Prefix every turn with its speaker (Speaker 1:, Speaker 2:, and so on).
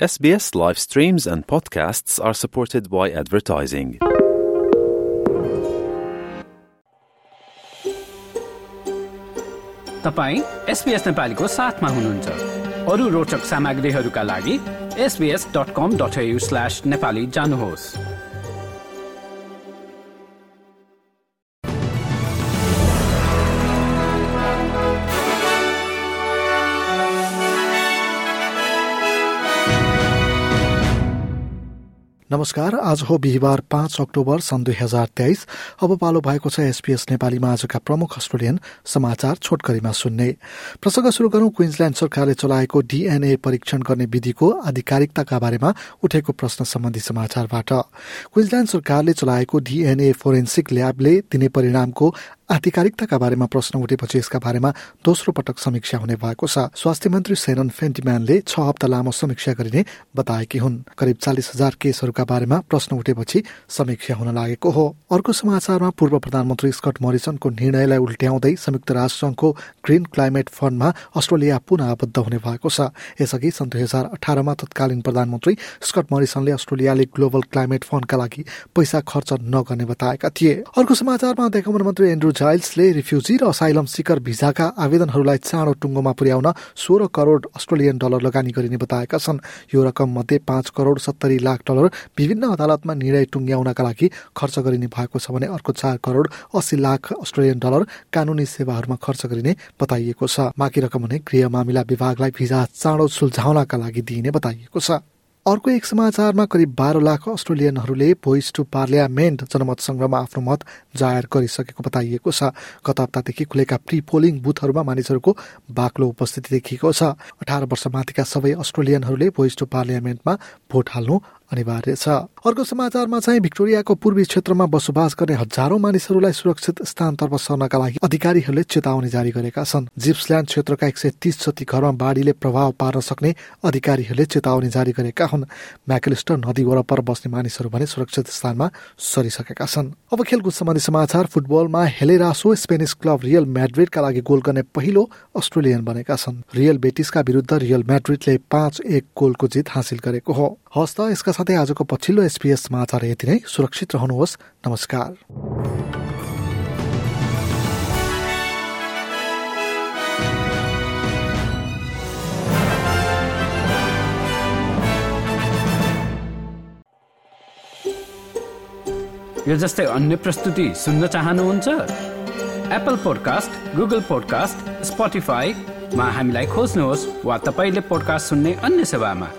Speaker 1: SBS live streams and podcasts are supported by advertising.
Speaker 2: तपाईँ SBS नेपालीको साथमा हुनुहुन्छ अरू रोचक सामग्रीहरूका लागि SBS dot com dot slash Nepali जानुहोस्
Speaker 3: नमस्कार आज हो बिहिबार पाँच अक्टोबर सन् दुई हजार तेइस। अब पालो भएको छ एसपीएस नेपालीमा आजका प्रमुख अस्ट्रेलियन समाचार छोटकरीमा सुन्ने। प्रसङ्ग शुरू गरौं। क्विन्सल्याण्ड सरकारले चलाएको डीएनए परीक्षण गर्ने विधिको आधिकारिकताका बारेमा उठेको प्रश्न सम्बन्धी समाचारबाट। क्विन्सल्याण्ड सरकारले चलाएको डीएनए फोरेन्सिक ल्याबले दिने परिणामको आधिकारिकताका बारेमा प्रश्न उठेपछि यसका बारेमा दोस्रो पटक समीक्षा हुने भएको छ। स्वास्थ्य मन्त्री सेनन फेन्टिम्यानले छ हप्ता लामो समीक्षा गरिने बताएकी हुन्। करिब चालिस हजार केसहरूका बारेमा प्रश्न उठेपछि समीक्षा हुन लागेको हो। अर्को समाचारमा पूर्व प्रधानमन्त्री स्कट मरिसनको निर्णयलाई उल्ट्याउँदै संयुक्त राष्ट्रसङ्घको ग्रीन क्लाइमेट फण्डमा अस्ट्रेलिया पुनः आबद्ध हुने भएको छ। यसअघि सन् दुई हजार अठारमा तत्कालीन प्रधानमन्त्री स्कट मरिसनले अस्ट्रेलियाले ग्लोबल क्लाइमेट फण्डका लागि पैसा खर्च नगर्ने बताएका थिए। अर्को समाचारमा देखाउन मन्त्री एन्ड्रू जाइल्सले रिफ्युजी र असाइलम सिकर भिजाका आवेदनहरूलाई चाँडो टुङ्गोमा पुर्याउन सोह्र करोड अस्ट्रेलियन डलर लगानी गरिने बताएका छन्। यो रकम मध्ये पाँच करोड सत्तरी लाख डलर विभिन्न अदालतमा निर्णय टुङ्ग्याउनका लागि खर्च गरिने भएको छ भने अर्को चार करोड अस्सी लाख अस्ट्रेलियन डलर कानुनी सेवाहरूमा खर्च गरिने बताइएको छ। बाँकी रकम भने गृह मामिला विभागलाई भिजा चाँडो सुल्झाउनका लागि दिइने बताइएको छ। अर्को एक समाचारमा करिब बाह्र लाख अस्ट्रेलियनहरूले भोइस टु पार्लियामेन्ट जनमत संग्रहमा आफ्नो मत जाहेर गरिसकेको बताइएको छ। गत हप्तादेखि खुलेका प्री पोलिङ बुथहरूमा मानिसहरूको बाक्लो उपस्थिति देखिएको छ। अठार वर्ष माथिका सबै अस्ट्रेलियनहरूले भोइस टु पार्लियामेन्टमा भोट हाल्नु अनिवार्य छ। अर्को समाचारमा चाहिँ भिक्टोरियाको पूर्वी क्षेत्रमा बसोबास गर्ने हजारौं मानिसहरूलाई सुरक्षित स्थानतर्फ सर्नका लागि अधिकारीहरूले चेतावनी जारी गरेका छन्। जिप्सल्याण्ड क्षेत्रका एक सय तीस जति घरमा बाढीले प्रभाव पार्न सक्ने अधिकारीहरूले चेतावनी जारी गरेका हुन्। म्याकेलिस्टर नदी वरपर बस्ने मानिसहरू भने सुरक्षित स्थानमा सरिसकेका छन्। अब खेलकुद सम्बन्धी समाचार फुटबलमा हेलेरासो स्पेनिस क्लब रियल म्याड्रिडका लागि गोल गर्ने पहिलो अस्ट्रेलियन बनेका छन्। रियल बेटिसका विरुद्ध रियल म्याड्रिडले पाँच एक गोलको जित हासिल गरेको हो। हस्त यसका साथै आजको पछिल्लो एसपीएस समाचार यति नै। सुरक्षित रहनुहोस्। नमस्कार।
Speaker 2: यो जस्तै अन्य प्रस्तुति सुन्न चाहनुहुन्छ? एप्पल पोडकास्ट गुगल पोडकास्ट स्पोटिफाईमा हामीलाई खोज्नुहोस् वा तपाईँले पोडकास्ट सुन्ने अन्य सेवामा।